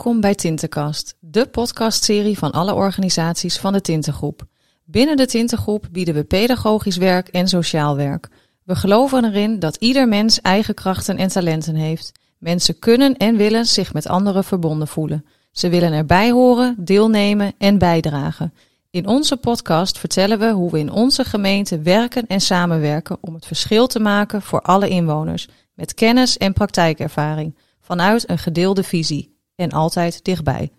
Welkom bij Tintenkast, de podcastserie van alle organisaties van de Tintengroep. Binnen de Tintengroep bieden we pedagogisch werk en sociaal werk. We geloven erin dat ieder mens eigen krachten en talenten heeft. Mensen kunnen en willen zich met anderen verbonden voelen. Ze willen erbij horen, deelnemen en bijdragen. In onze podcast vertellen we hoe we in onze gemeente werken en samenwerken om het verschil te maken voor alle inwoners, met kennis en praktijkervaring, vanuit een gedeelde visie en altijd dichtbij.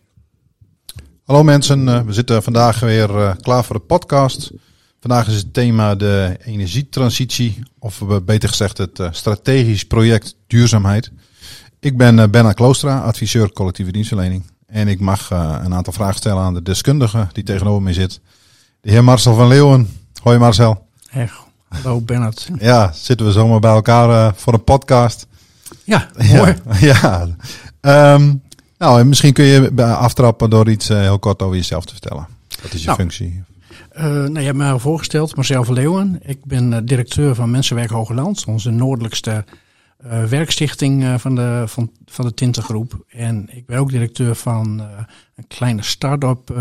Hallo mensen, eh, we zitten vandaag weer eh, klaar voor de podcast. Vandaag is het thema de energietransitie, of eh, beter gezegd het strategisch project duurzaamheid. Ik ben Benna Kloostra, adviseur collectieve dienstverlening. En ik mag een aantal vragen stellen aan de deskundige die tegenover mij zit. De heer Marcel van Leeuwen. Hoi Marcel. Hey, hallo Bernard. Ja, zitten we zomaar bij elkaar voor een podcast. Ja, mooi. Ja, ja. Um, nou, misschien kun je aftrappen door iets uh, heel kort over jezelf te vertellen. Wat is je nou, functie? Uh, nou, je hebt me voorgesteld, Marcel van Leeuwen. Ik ben uh, directeur van Mensenwerk Hogeland, onze noordelijkste werkstichting van, de, van, van de Tintengroep. En ik ben ook directeur van een kleine start-up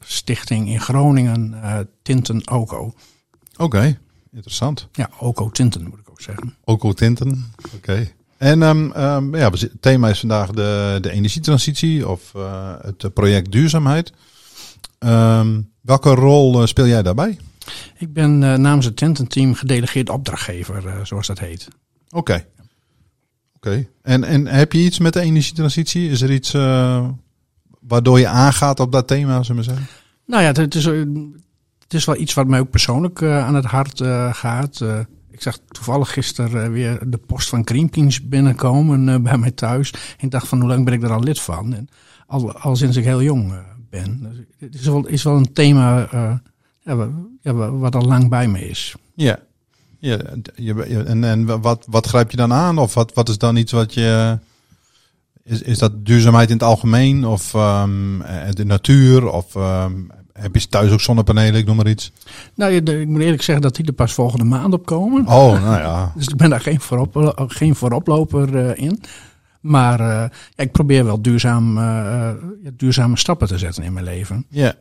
stichting in Groningen, Tinten Oko. Oké, interessant. Ja, Oko Tinten moet ik ook zeggen. Oko Tinten, oké. En um, um, ja, het thema is vandaag de, de energietransitie of uh, het project duurzaamheid. Um, welke rol uh, speel jij daarbij? Ik ben uh, namens het tententeam gedelegeerd opdrachtgever, zoals dat heet. Oké. Okay. Oké. Okay. En, en heb je iets met de energietransitie? Is er iets waardoor je aangaat op dat thema, zullen we zeggen? Nou ja, het is, het is wel iets wat mij ook persoonlijk aan het hart gaat. Ik zag toevallig gisteren uh, weer de post van Greenpeace binnenkomen uh, bij mij thuis. En ik dacht van hoe lang ben ik er al lid van? En al, al sinds ik heel jong uh, ben. Dus het is wel, is wel een thema ja, wat al lang bij me is. Ja, ja en, en wat, wat grijp je dan aan? Of wat, wat is dan iets wat je... Is, is dat duurzaamheid in het algemeen? Of um, de natuur? Of um, heb je thuis ook zonnepanelen, ik noem maar iets? Nou, ik moet eerlijk zeggen dat die er pas volgende maand op komen. Oh, nou ja. dus ik ben daar geen, voorop, geen vooroploper uh, in. Maar uh, ja, ik probeer wel duurzaam, uh, duurzame stappen te zetten in mijn leven. Ja,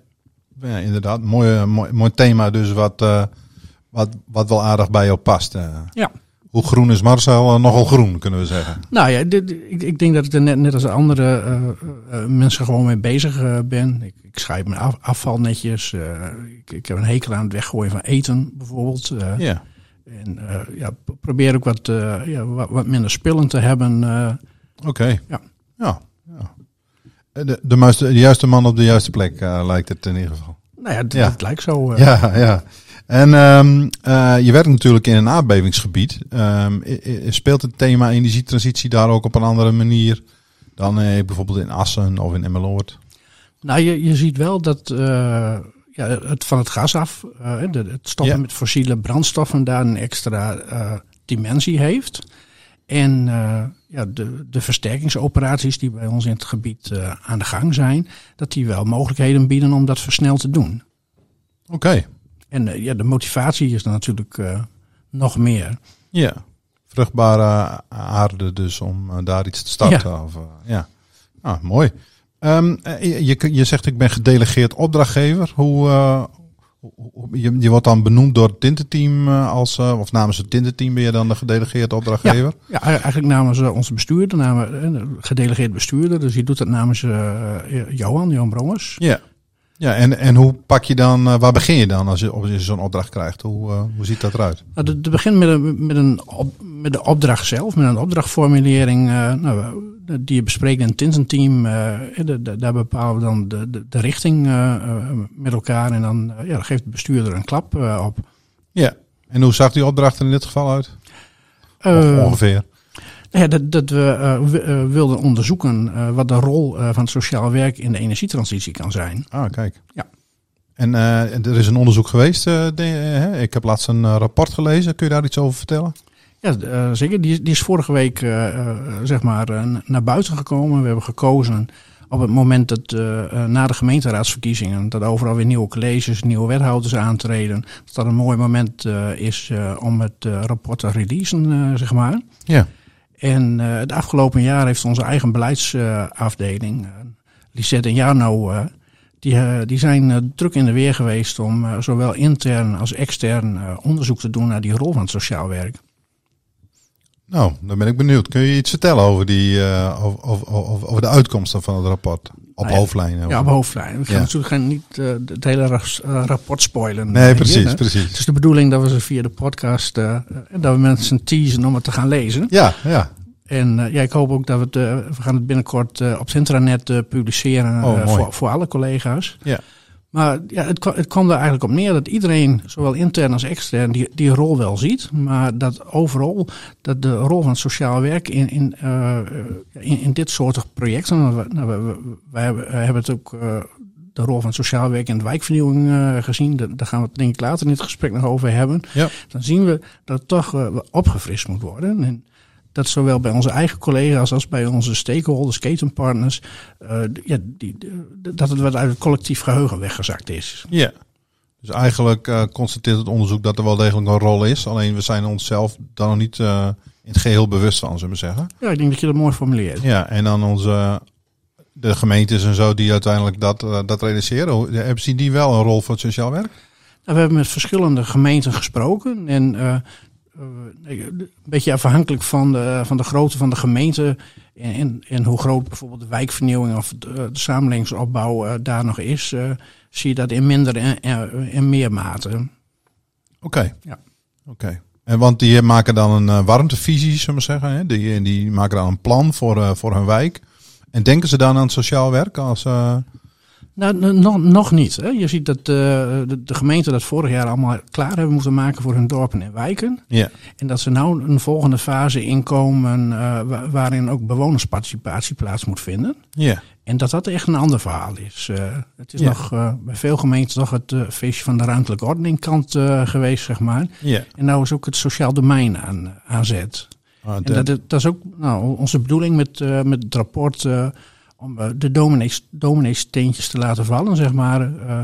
ja inderdaad. Mooi, mooi, mooi thema dus wat, wat, wat wel aardig bij jou past. Ja. Hoe groen is Marcel? nogal groen, kunnen we zeggen. Nou ja, dit, ik, ik, denk dat ik er net, net als andere uh, uh, mensen gewoon mee bezig uh, ben. Ik, ik schrijf mijn af, afval netjes. Ik, ik, heb een hekel aan het weggooien van eten, bijvoorbeeld. ja. En ja, probeer ook wat, ja, wat, wat, minder spullen te hebben. Oké. Okay. Ja. ja. ja. De, de, muiste, de, juiste man op de juiste plek lijkt het in ieder geval. Nou ja, ja. het lijkt zo. Ja, ja. En um, uh, je werkt natuurlijk in een aardbevingsgebied. Um, speelt het thema energietransitie daar ook op een andere manier dan uh, bijvoorbeeld in Assen of in Emmeloord? Nou, je, je ziet wel dat uh, ja, het van het gas af, de, het stoppen ja. met fossiele brandstoffen daar een extra dimensie heeft. En ja, de, de versterkingsoperaties die bij ons in het gebied aan de gang zijn, dat die wel mogelijkheden bieden om dat versneld te doen. Oké. Okay. En uh, ja, de motivatie is dan natuurlijk uh, nog meer. Ja, vruchtbare aarde dus om uh, daar iets te starten. Ja, of, ja. Ah, mooi. Um, je, je zegt ik ben gedelegeerd opdrachtgever. Hoe, je, je wordt dan benoemd door het Tintenteam als, of namens het Tintenteam ben je dan de gedelegeerde opdrachtgever? Ja, ja eigenlijk namens onze bestuurder, namens, gedelegeerd bestuurder. Dus je doet dat namens Johan, Johan Brommers. Ja. Ja, en, en hoe pak je dan, uh, waar begin je dan als je, als je zo'n opdracht krijgt? Hoe, uh, hoe ziet dat eruit? Nou, het begint met een, met, een op, met de opdracht zelf, met een opdrachtformulering uh, nou, die je bespreekt in het Tinsen-team. daar bepalen we dan de, de, de richting met elkaar en dan, ja, dan geeft de bestuurder een klap op. Ja, en hoe zag die opdracht er in dit geval uit? ongeveer. Ja, dat, dat we uh, wilden onderzoeken uh, wat de rol van het sociaal werk in de energietransitie kan zijn. Ah, kijk. Ja. En er is een onderzoek geweest. De, ik heb laatst een rapport gelezen. Kun je daar iets over vertellen? Ja, zeker. Die, die, is vorige week zeg maar, naar buiten gekomen. We hebben gekozen op het moment dat na de gemeenteraadsverkiezingen, dat overal weer nieuwe colleges, nieuwe wethouders aantreden, dat dat een mooi moment is om het rapport te releasen, zeg maar. Ja. En uh, het afgelopen jaar heeft onze eigen beleidsafdeling, uh, Lisette en Jarno, uh, die, die zijn druk in de weer geweest om zowel intern als extern onderzoek te doen naar die rol van het sociaal werk. Nou, dan ben ik benieuwd. Kun je iets vertellen over, die, over, over, over, de uitkomsten van het rapport? Op nou ja, hoofdlijnen? Ja, op hoofdlijnen. We gaan ja. natuurlijk geen, niet uh, het hele rapport spoilen. Nee, precies, hier, precies. Het is de bedoeling dat we ze via de podcast, dat we mensen teasen om het te gaan lezen. Ja, ja. En ja, ik hoop ook dat we het, we gaan het binnenkort op het intranet publiceren oh, voor, voor alle collega's. Ja. Maar ja, het, het kwam er eigenlijk op neer dat iedereen, zowel intern als extern, die, die rol wel ziet. Maar dat overal dat de rol van het sociaal werk in, in, uh, in, in, dit soort projecten. Nou, we, we, hebben, hebben het ook uh, de rol van het sociaal werk in de wijkvernieuwing uh, gezien. Daar gaan we het denk ik later in het gesprek nog over hebben. Ja. Dan zien we dat het toch opgefrist moet worden. En dat zowel bij onze eigen collega's als bij onze stakeholders, ketenpartners, uh, ja, die, dat het wat uit het collectief geheugen weggezakt is. Ja. Dus eigenlijk uh, constateert het onderzoek dat er wel degelijk een rol is. Alleen we zijn onszelf daar nog niet uh, in het geheel bewust van, zullen we zeggen. Ja, ik denk dat je dat mooi formuleert. Ja, en dan onze de gemeentes en zo die uiteindelijk dat, dat realiseren. Hebben ze die wel een rol voor het sociaal werk? Nou, we hebben met verschillende gemeenten gesproken. En een beetje afhankelijk van de, van de grootte van de gemeente en, en, en hoe groot bijvoorbeeld de wijkvernieuwing of de, de samenlevingsopbouw uh, daar nog is, uh, zie je dat in minder en, en, en meer mate. Oké. Okay. Ja. Oké. En want die maken dan een warmtevisie, zullen we zeggen. Hè? Die, die maken dan een plan voor, voor hun wijk. En denken ze dan aan het sociaal werk als... Nou, nog, nog niet. Hè. Je ziet dat uh, de, de gemeenten dat vorig jaar allemaal klaar hebben moeten maken voor hun dorpen en wijken. Ja. En dat ze nou een volgende fase inkomen uh, waarin ook bewonersparticipatie plaats moet vinden. Ja. En dat dat echt een ander verhaal is. Uh, het is ja. nog bij veel gemeenten toch het feestje van de ruimtelijke ordening kant geweest, zeg maar. Ja. En nou is ook het sociaal domein aan, aan zet. Ah, en dat, dat, is ook nou, onze bedoeling met, met het rapport om eh, de dominees, domineesteentjes te laten vallen, zeg maar. Uh,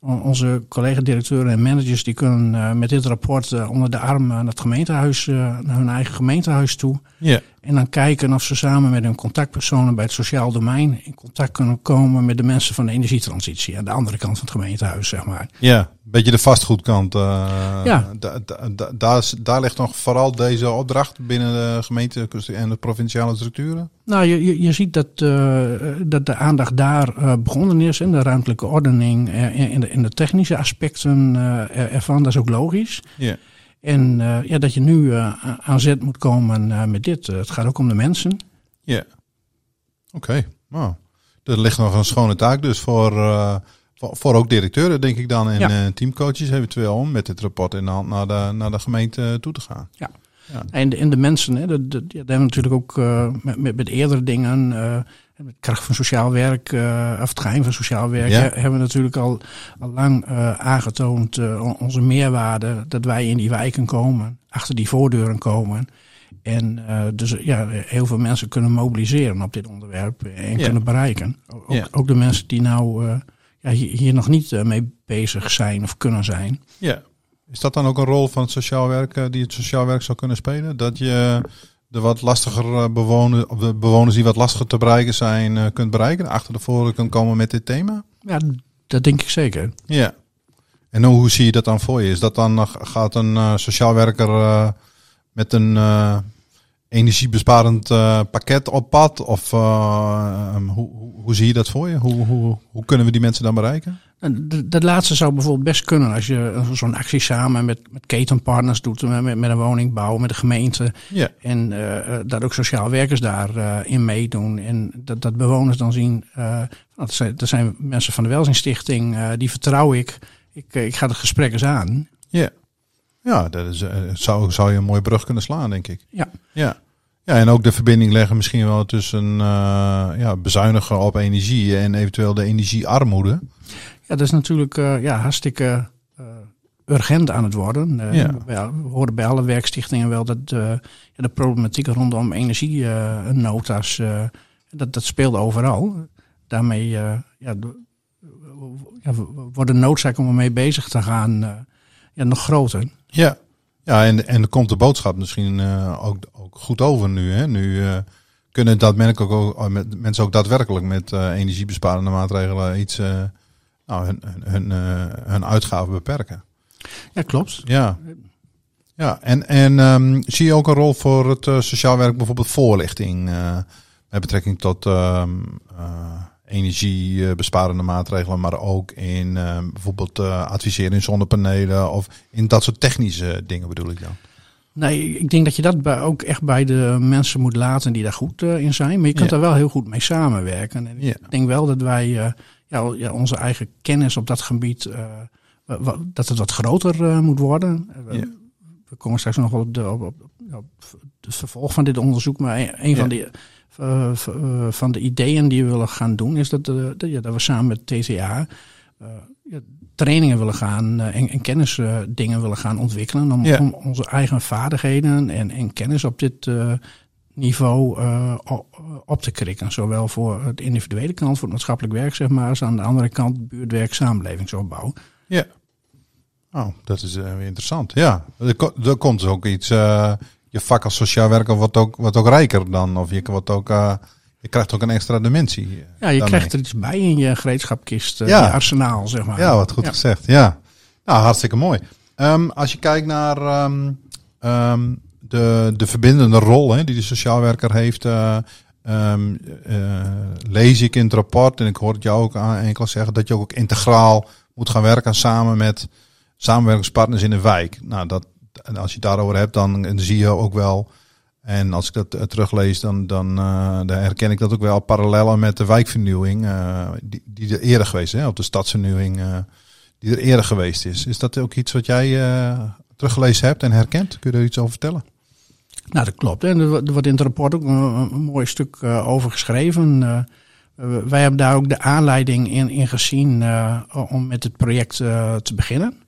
onze collega-directeuren en managers die kunnen uh, met dit rapport onder de arm naar het gemeentehuis, naar hun eigen gemeentehuis toe. Yeah. En dan kijken of ze samen met hun contactpersonen bij het sociaal domein in contact kunnen komen met de mensen van de energietransitie. Aan de andere kant van het gemeentehuis, zeg maar. Ja, een beetje de vastgoedkant. Uh, ja. daar, daar ligt nog vooral deze opdracht binnen de gemeente en de provinciale structuren? Nou, je, je, je ziet dat, uh, dat de aandacht daar uh, begonnen is in de ruimtelijke ordening en de, in de technische aspecten ervan. Dat is ook logisch. Ja. En uh, ja, dat je nu uh, aan zet moet komen uh, met dit. het gaat ook om de mensen. Ja. Oké. Okay. Nou, er ligt nog een schone taak dus voor, voor, voor, ook directeuren, denk ik dan. En ja. teamcoaches eventueel om met dit rapport in de hand naar de, naar de gemeente toe te gaan. Ja. ja. En, de, en de mensen, hè, dat, dat, ja, dat hebben natuurlijk ook met, met, met eerdere dingen met kracht van sociaal werk, uh, of het geheim van sociaal werk, ja. hebben we natuurlijk al, al lang uh, aangetoond uh, onze meerwaarde dat wij in die wijken komen, achter die voordeuren komen. En dus ja, heel veel mensen kunnen mobiliseren op dit onderwerp en ja. kunnen bereiken. Ook, Ja. ook de mensen die nou ja, hier, hier nog niet mee bezig zijn of kunnen zijn. Ja. Is dat dan ook een rol van het sociaal werk die het sociaal werk zou kunnen spelen? Dat je de wat lastiger bewoners, of de bewoners die wat lastiger te bereiken zijn, uh, kunt bereiken, achter de voren kunt komen met dit thema? Ja, dat denk ik zeker. Ja. En hoe, hoe zie je dat dan voor je? Is dat dan gaat een uh, sociaal werker met een energiebesparend pakket op pad? Of um, hoe, hoe, hoe zie je dat voor je? Hoe, hoe, hoe kunnen we die mensen dan bereiken? Dat laatste zou bijvoorbeeld best kunnen als je zo'n actie samen met, met ketenpartners doet, met, met een woningbouw, met de gemeente. Ja. En uh, dat ook sociaal werkers daarin in meedoen. En dat, dat bewoners dan zien, dat, zijn, dat zijn mensen van de Welzijnstichting, die vertrouw ik. Ik, ik ga het gesprek eens aan. Ja, ja dat is, zou, zou je een mooie brug kunnen slaan, denk ik. Ja. Ja. Ja, en ook de verbinding leggen misschien wel tussen uh, ja, bezuinigen op energie en eventueel de energiearmoede. Ja, dat is natuurlijk uh, ja, hartstikke uh, urgent aan het worden. Ja. We horen bij alle werkstichtingen wel dat de problematiek rondom energienota's, dat, dat speelt overal. Daarmee ja, ja, wordt de noodzaak om ermee bezig te gaan ja, nog groter. Ja. Ja, en, en komt de boodschap misschien uh, ook, ook goed over nu. Hè? Nu uh, kunnen dat mensen ook, ook, met, mensen ook daadwerkelijk met uh, energiebesparende maatregelen iets, nou, hun, hun, hun uitgaven beperken. Ja, klopt. Ja, ja en, en um, zie je ook een rol voor het sociaal werk, bijvoorbeeld voorlichting, met betrekking tot um, energiebesparende maatregelen, maar ook in uh, bijvoorbeeld uh, adviseren in zonnepanelen of in dat soort technische dingen bedoel ik dan? Nee, ik denk dat je dat bij, ook echt bij de mensen moet laten die daar goed uh, in zijn. Maar je kunt ja. daar wel heel goed mee samenwerken. En ja. ik denk wel dat wij ja, ja, onze eigen kennis op dat gebied, dat het wat groter moet worden. We komen straks nog wel op, de, op, op, op, het vervolg van dit onderzoek. Maar een, een van die uh, van de ideeën die we willen gaan doen, is dat, uh, dat, ja, dat we samen met TCA ja, trainingen willen gaan en, en kennisdingen willen gaan ontwikkelen. Om, ja. om, onze eigen vaardigheden en, en kennis op dit niveau op te krikken. Zowel voor de individuele kant, voor het maatschappelijk werk, zeg maar, als aan de andere kant buurtwerk, samenlevingsopbouw. Ja. Oh, dat is weer interessant. Ja, er, er komt dus ook iets je vak als sociaal werker wordt ook, wordt ook rijker dan. Of je, wordt ook, uh, je krijgt ook een extra dimensie. Ja, je daarmee. krijgt er iets bij in je gereedschapkist, uh, ja. je arsenaal, zeg maar. Ja, wat goed ja. gezegd. Ja, nou, hartstikke mooi. Um, als je kijkt naar um, um, de, de verbindende rol hè, die de sociaal werker heeft, uh, lees ik in het rapport en ik hoor het jou ook aan enkel zeggen dat je ook integraal moet gaan werken samen met samenwerkingspartners in de wijk. Nou, dat, en als je het daarover hebt, dan zie je ook wel. En als ik dat uh, teruglees, dan, uh, dan, herken ik dat ook wel parallellen met de wijkvernieuwing, uh, die, die er eerder geweest is, of de stadsvernieuwing, die er eerder geweest is. Is dat ook iets wat jij teruggelezen hebt en herkent? Kun je er iets over vertellen? Nou, dat klopt. En er wordt in het rapport ook een, een mooi stuk over geschreven. wij hebben daar ook de aanleiding in, in gezien om met het project te beginnen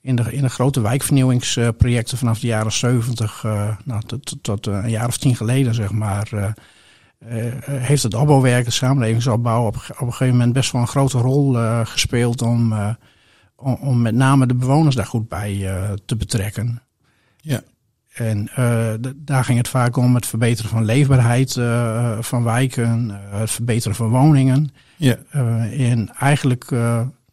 in de, in de grote wijkvernieuwingsprojecten vanaf de jaren 70, uh, nou, tot, tot uh, een jaar of tien geleden, zeg maar, uh, heeft het opbouwwerk, de samenlevingsopbouw, op, op een gegeven moment best wel een grote rol gespeeld om, om, om, met name de bewoners daar goed bij te betrekken. Ja. En daar ging het vaak om het verbeteren van leefbaarheid van wijken, het verbeteren van woningen. Ja. en eigenlijk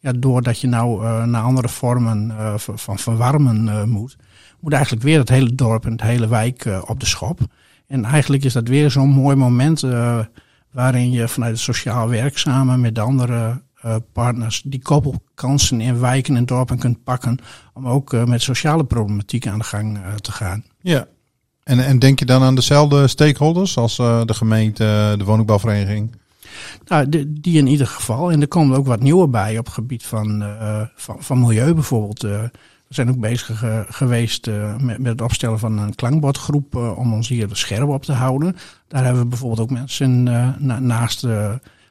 ja, doordat je nou uh, naar andere vormen uh, van verwarmen uh, moet, moet eigenlijk weer het hele dorp en het hele wijk op de schop. En eigenlijk is dat weer zo'n mooi moment waarin je vanuit het sociaal werk samen met andere partners die koppelkansen in wijken en dorpen kunt pakken om ook met sociale problematiek aan de gang te gaan. Ja, en, en denk je dan aan dezelfde stakeholders als de gemeente, de woningbouwvereniging? Nou, die in ieder geval. En er komen ook wat nieuwe bij op het gebied van, uh, van, van, milieu bijvoorbeeld. Uh, we zijn ook bezig uh, geweest met, met, het opstellen van een klankbordgroep om ons hier scherp op te houden. Daar hebben we bijvoorbeeld ook mensen na, naast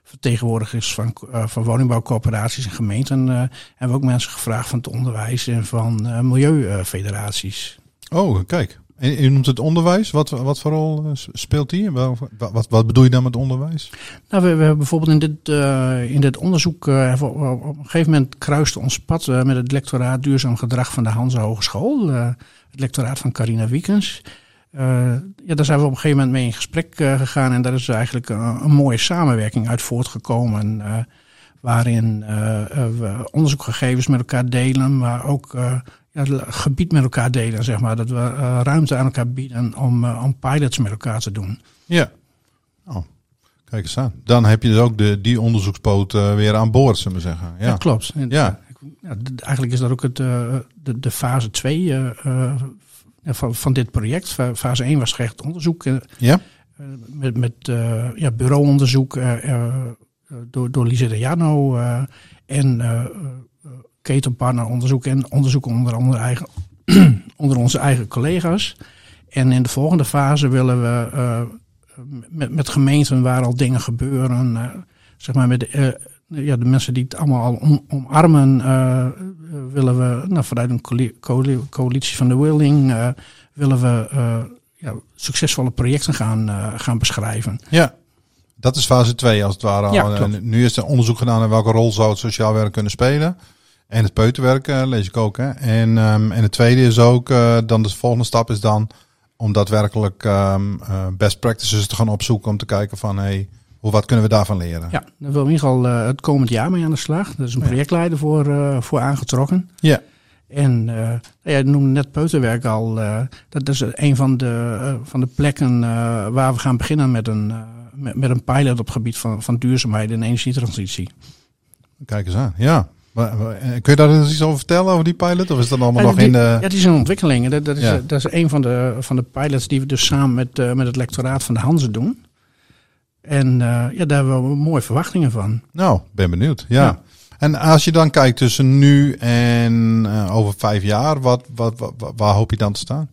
vertegenwoordigers van, van woningbouwcorporaties en gemeenten. hebben we ook mensen gevraagd van het onderwijs en van milieufederaties. Oh, kijk. En je noemt het onderwijs. Wat, wat voor rol eh, speelt die? Wat, wat, wat bedoel je dan met onderwijs? Nou, we, we hebben bijvoorbeeld in dit, uh, in dit onderzoek uh, op, een gegeven moment kruiste ons pad met het lectoraat duurzaam gedrag van de Hanse Hogeschool. het lectoraat van Carina Wiekens. ja, daar zijn we op een gegeven moment mee in gesprek gegaan en daar is eigenlijk een, een mooie samenwerking uit voortgekomen. waarin we onderzoekgegevens met elkaar delen, maar ook ja, het gebied met elkaar delen, zeg maar. Dat we uh, ruimte aan elkaar bieden om, uh, om pilots met elkaar te doen. Ja. Oh, kijk eens aan. Dan heb je dus ook de, die onderzoekspoot uh, weer aan boord, zullen we zeggen. Ja, ja klopt. En, ja. ja. Eigenlijk is dat ook het, de, de fase 2 van, van dit project. Fase 1 was gericht onderzoek. ja. met met ja, bureauonderzoek door, door Lise de Jano en ketenpartneronderzoek en onderzoek onder, onder, eigen, onder onze eigen collega's. En in de volgende fase willen we uh, met, met gemeenten waar al dingen gebeuren, uh, zeg maar met de, uh, ja, de mensen die het allemaal al om, omarmen, willen we nou, vanuit een coalitie van de willing, willen we ja, succesvolle projecten gaan, gaan beschrijven. Ja. Dat is fase 2 als het ware. Ja, nu is er onderzoek gedaan naar welke rol zou het sociaal werk kunnen spelen. En het peuterwerk eh, lees ik ook. Hè? En, ehm, en het tweede is ook, eh, dan de volgende stap is dan om daadwerkelijk ehm, eh, best practices te gaan opzoeken. Om te kijken van, hey, hoe, wat kunnen we daarvan leren? Ja, daar wil in ieder geval het komend jaar mee aan de slag. Er is een projectleider voor, voor aangetrokken. Ja. En ja, je noemde net peuterwerk al. dat is een van de, van de plekken waar we gaan beginnen met een, met, met een pilot op het gebied van, van duurzaamheid en energietransitie. Kijk eens aan, ja. Eh, kun je daar eens iets over vertellen, over die pilot? Of is dat allemaal Ja, nog die- in de... Ja, die is in ontwikkeling. Dat, dat, is, Ja. eh, dat is een van de, van de pilots die we dus samen met, eh, met het lectoraat van de Hanze doen. En eh, ja, daar hebben we mooie verwachtingen van. Nou, ben benieuwd. Ja. Ja. En als je dan kijkt tussen nu en eh, over vijf jaar, wat, wat, waar hoop je dan te staan?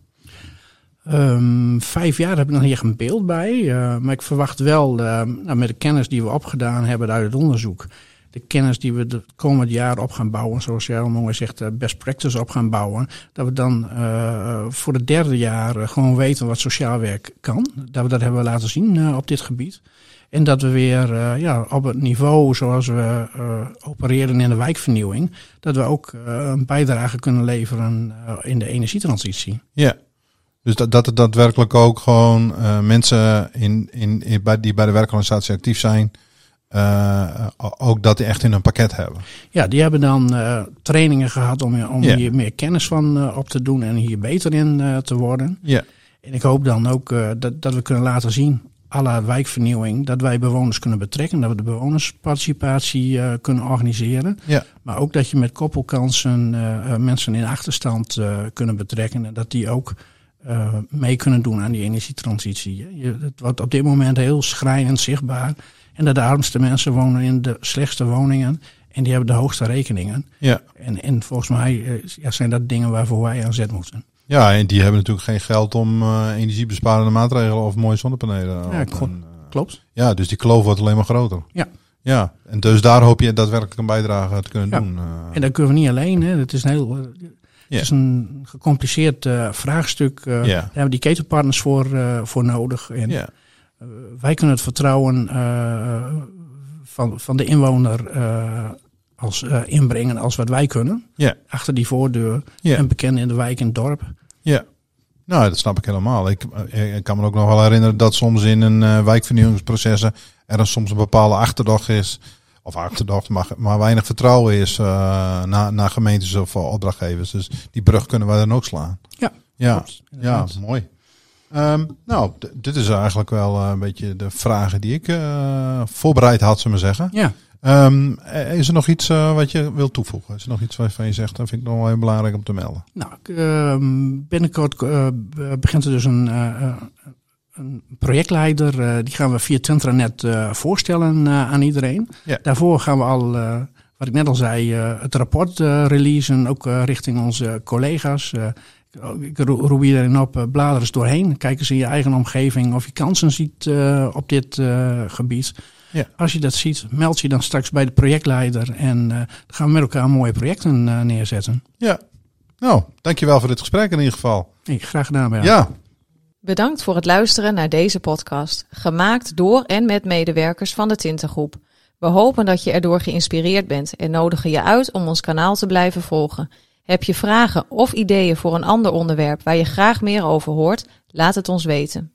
Ehm, vijf jaar heb ik nog niet echt een beeld bij. eh, maar ik verwacht wel, eh, nou, met de kennis die we opgedaan hebben uit het onderzoek. De kennis die we het komend jaar op gaan bouwen, zoals jij mooi zegt, eh, best practice op gaan bouwen. Dat we dan eh, voor het derde jaar eh, gewoon weten wat sociaal werk kan. Dat we dat hebben laten zien op dit gebied. En dat we weer ja, op het niveau zoals we opereren in de wijkvernieuwing, dat we ook een bijdrage kunnen leveren in de energietransitie. Ja. Dus dat, dat het daadwerkelijk ook gewoon mensen in, in, in, die bij de werkorganisatie actief zijn, eh, ook dat die echt in hun pakket hebben. Ja, die hebben dan eh, trainingen gehad om, om hier meer kennis van eh, op te doen en hier beter in te worden. Ja. En ik hoop dan ook dat, dat we kunnen laten zien, à la wijkvernieuwing, dat wij bewoners kunnen betrekken, dat we de bewonersparticipatie kunnen organiseren. Ja. Maar ook dat je met koppelkansen mensen in achterstand kunnen betrekken en dat die ook mee kunnen doen aan die energietransitie. Je, het wordt op dit moment heel schrijnend zichtbaar. En dat de armste mensen wonen in de slechtste woningen en die hebben de hoogste rekeningen. Ja. En, en volgens mij eh, ja, zijn dat dingen waarvoor wij aan zet moeten. ja, en die hebben natuurlijk geen geld om eh, energiebesparende maatregelen of mooie zonnepanelen. Ja, op eh, Klopt? Ja, dus die kloof wordt alleen maar groter. Ja. Ja, en dus daar hoop je daadwerkelijk een bijdrage te kunnen Ja. doen. En dat kunnen we niet alleen. Hè. Het is een heel. Het is een gecompliceerd vraagstuk. eh, Ja. Daar hebben we die ketenpartners voor, voor nodig. En ja. Wij kunnen het vertrouwen eh, van, van de inwoner eh, als, eh, inbrengen als wat wij kunnen. Ja. Achter die voordeur. Ja. En bekend in de wijk en het dorp. Ja, nou, dat snap ik helemaal. Ik, ik kan me ook nog wel herinneren dat soms in een eh, wijkvernieuwingsprocessen er soms een bepaalde achterdocht is. Of achterdocht, maar, maar weinig vertrouwen is eh naar, naar gemeentes of opdrachtgevers. Dus die brug kunnen wij dan ook slaan. Ja, ja, klopt. ja mooi. Ehm, nou, dit is eigenlijk wel eh, een beetje de vragen die ik eh, voorbereid had, zullen we maar zeggen. Ja. Ehm, eh, is er nog iets wat je wilt toevoegen? Is er nog iets waarvan je zegt, dat vind ik nog wel heel belangrijk om te melden? Nou, ik, ehm, binnenkort begint er dus een, een projectleider. die gaan we via Tentranet eh voorstellen aan iedereen. Ja. Daarvoor gaan we al, wat ik net al zei, het rapport eh, releasen. Ook richting onze collega's. Ik ro- roep iedereen op, eh, blader eens doorheen. Kijk eens in je eigen omgeving of je kansen ziet eh, op dit eh, gebied. Ja. Als je dat ziet, meld je dan straks bij de projectleider. En eh, dan gaan we met elkaar mooie projecten neerzetten. Ja. Nou, dankjewel voor dit gesprek in ieder geval. Hey, graag gedaan. Ja, Bedankt voor het luisteren naar deze podcast, gemaakt door en met medewerkers van de Tintengroep. We hopen dat je erdoor geïnspireerd bent en nodigen je uit om ons kanaal te blijven volgen. Heb je vragen of ideeën voor een ander onderwerp waar je graag meer over hoort? Laat het ons weten.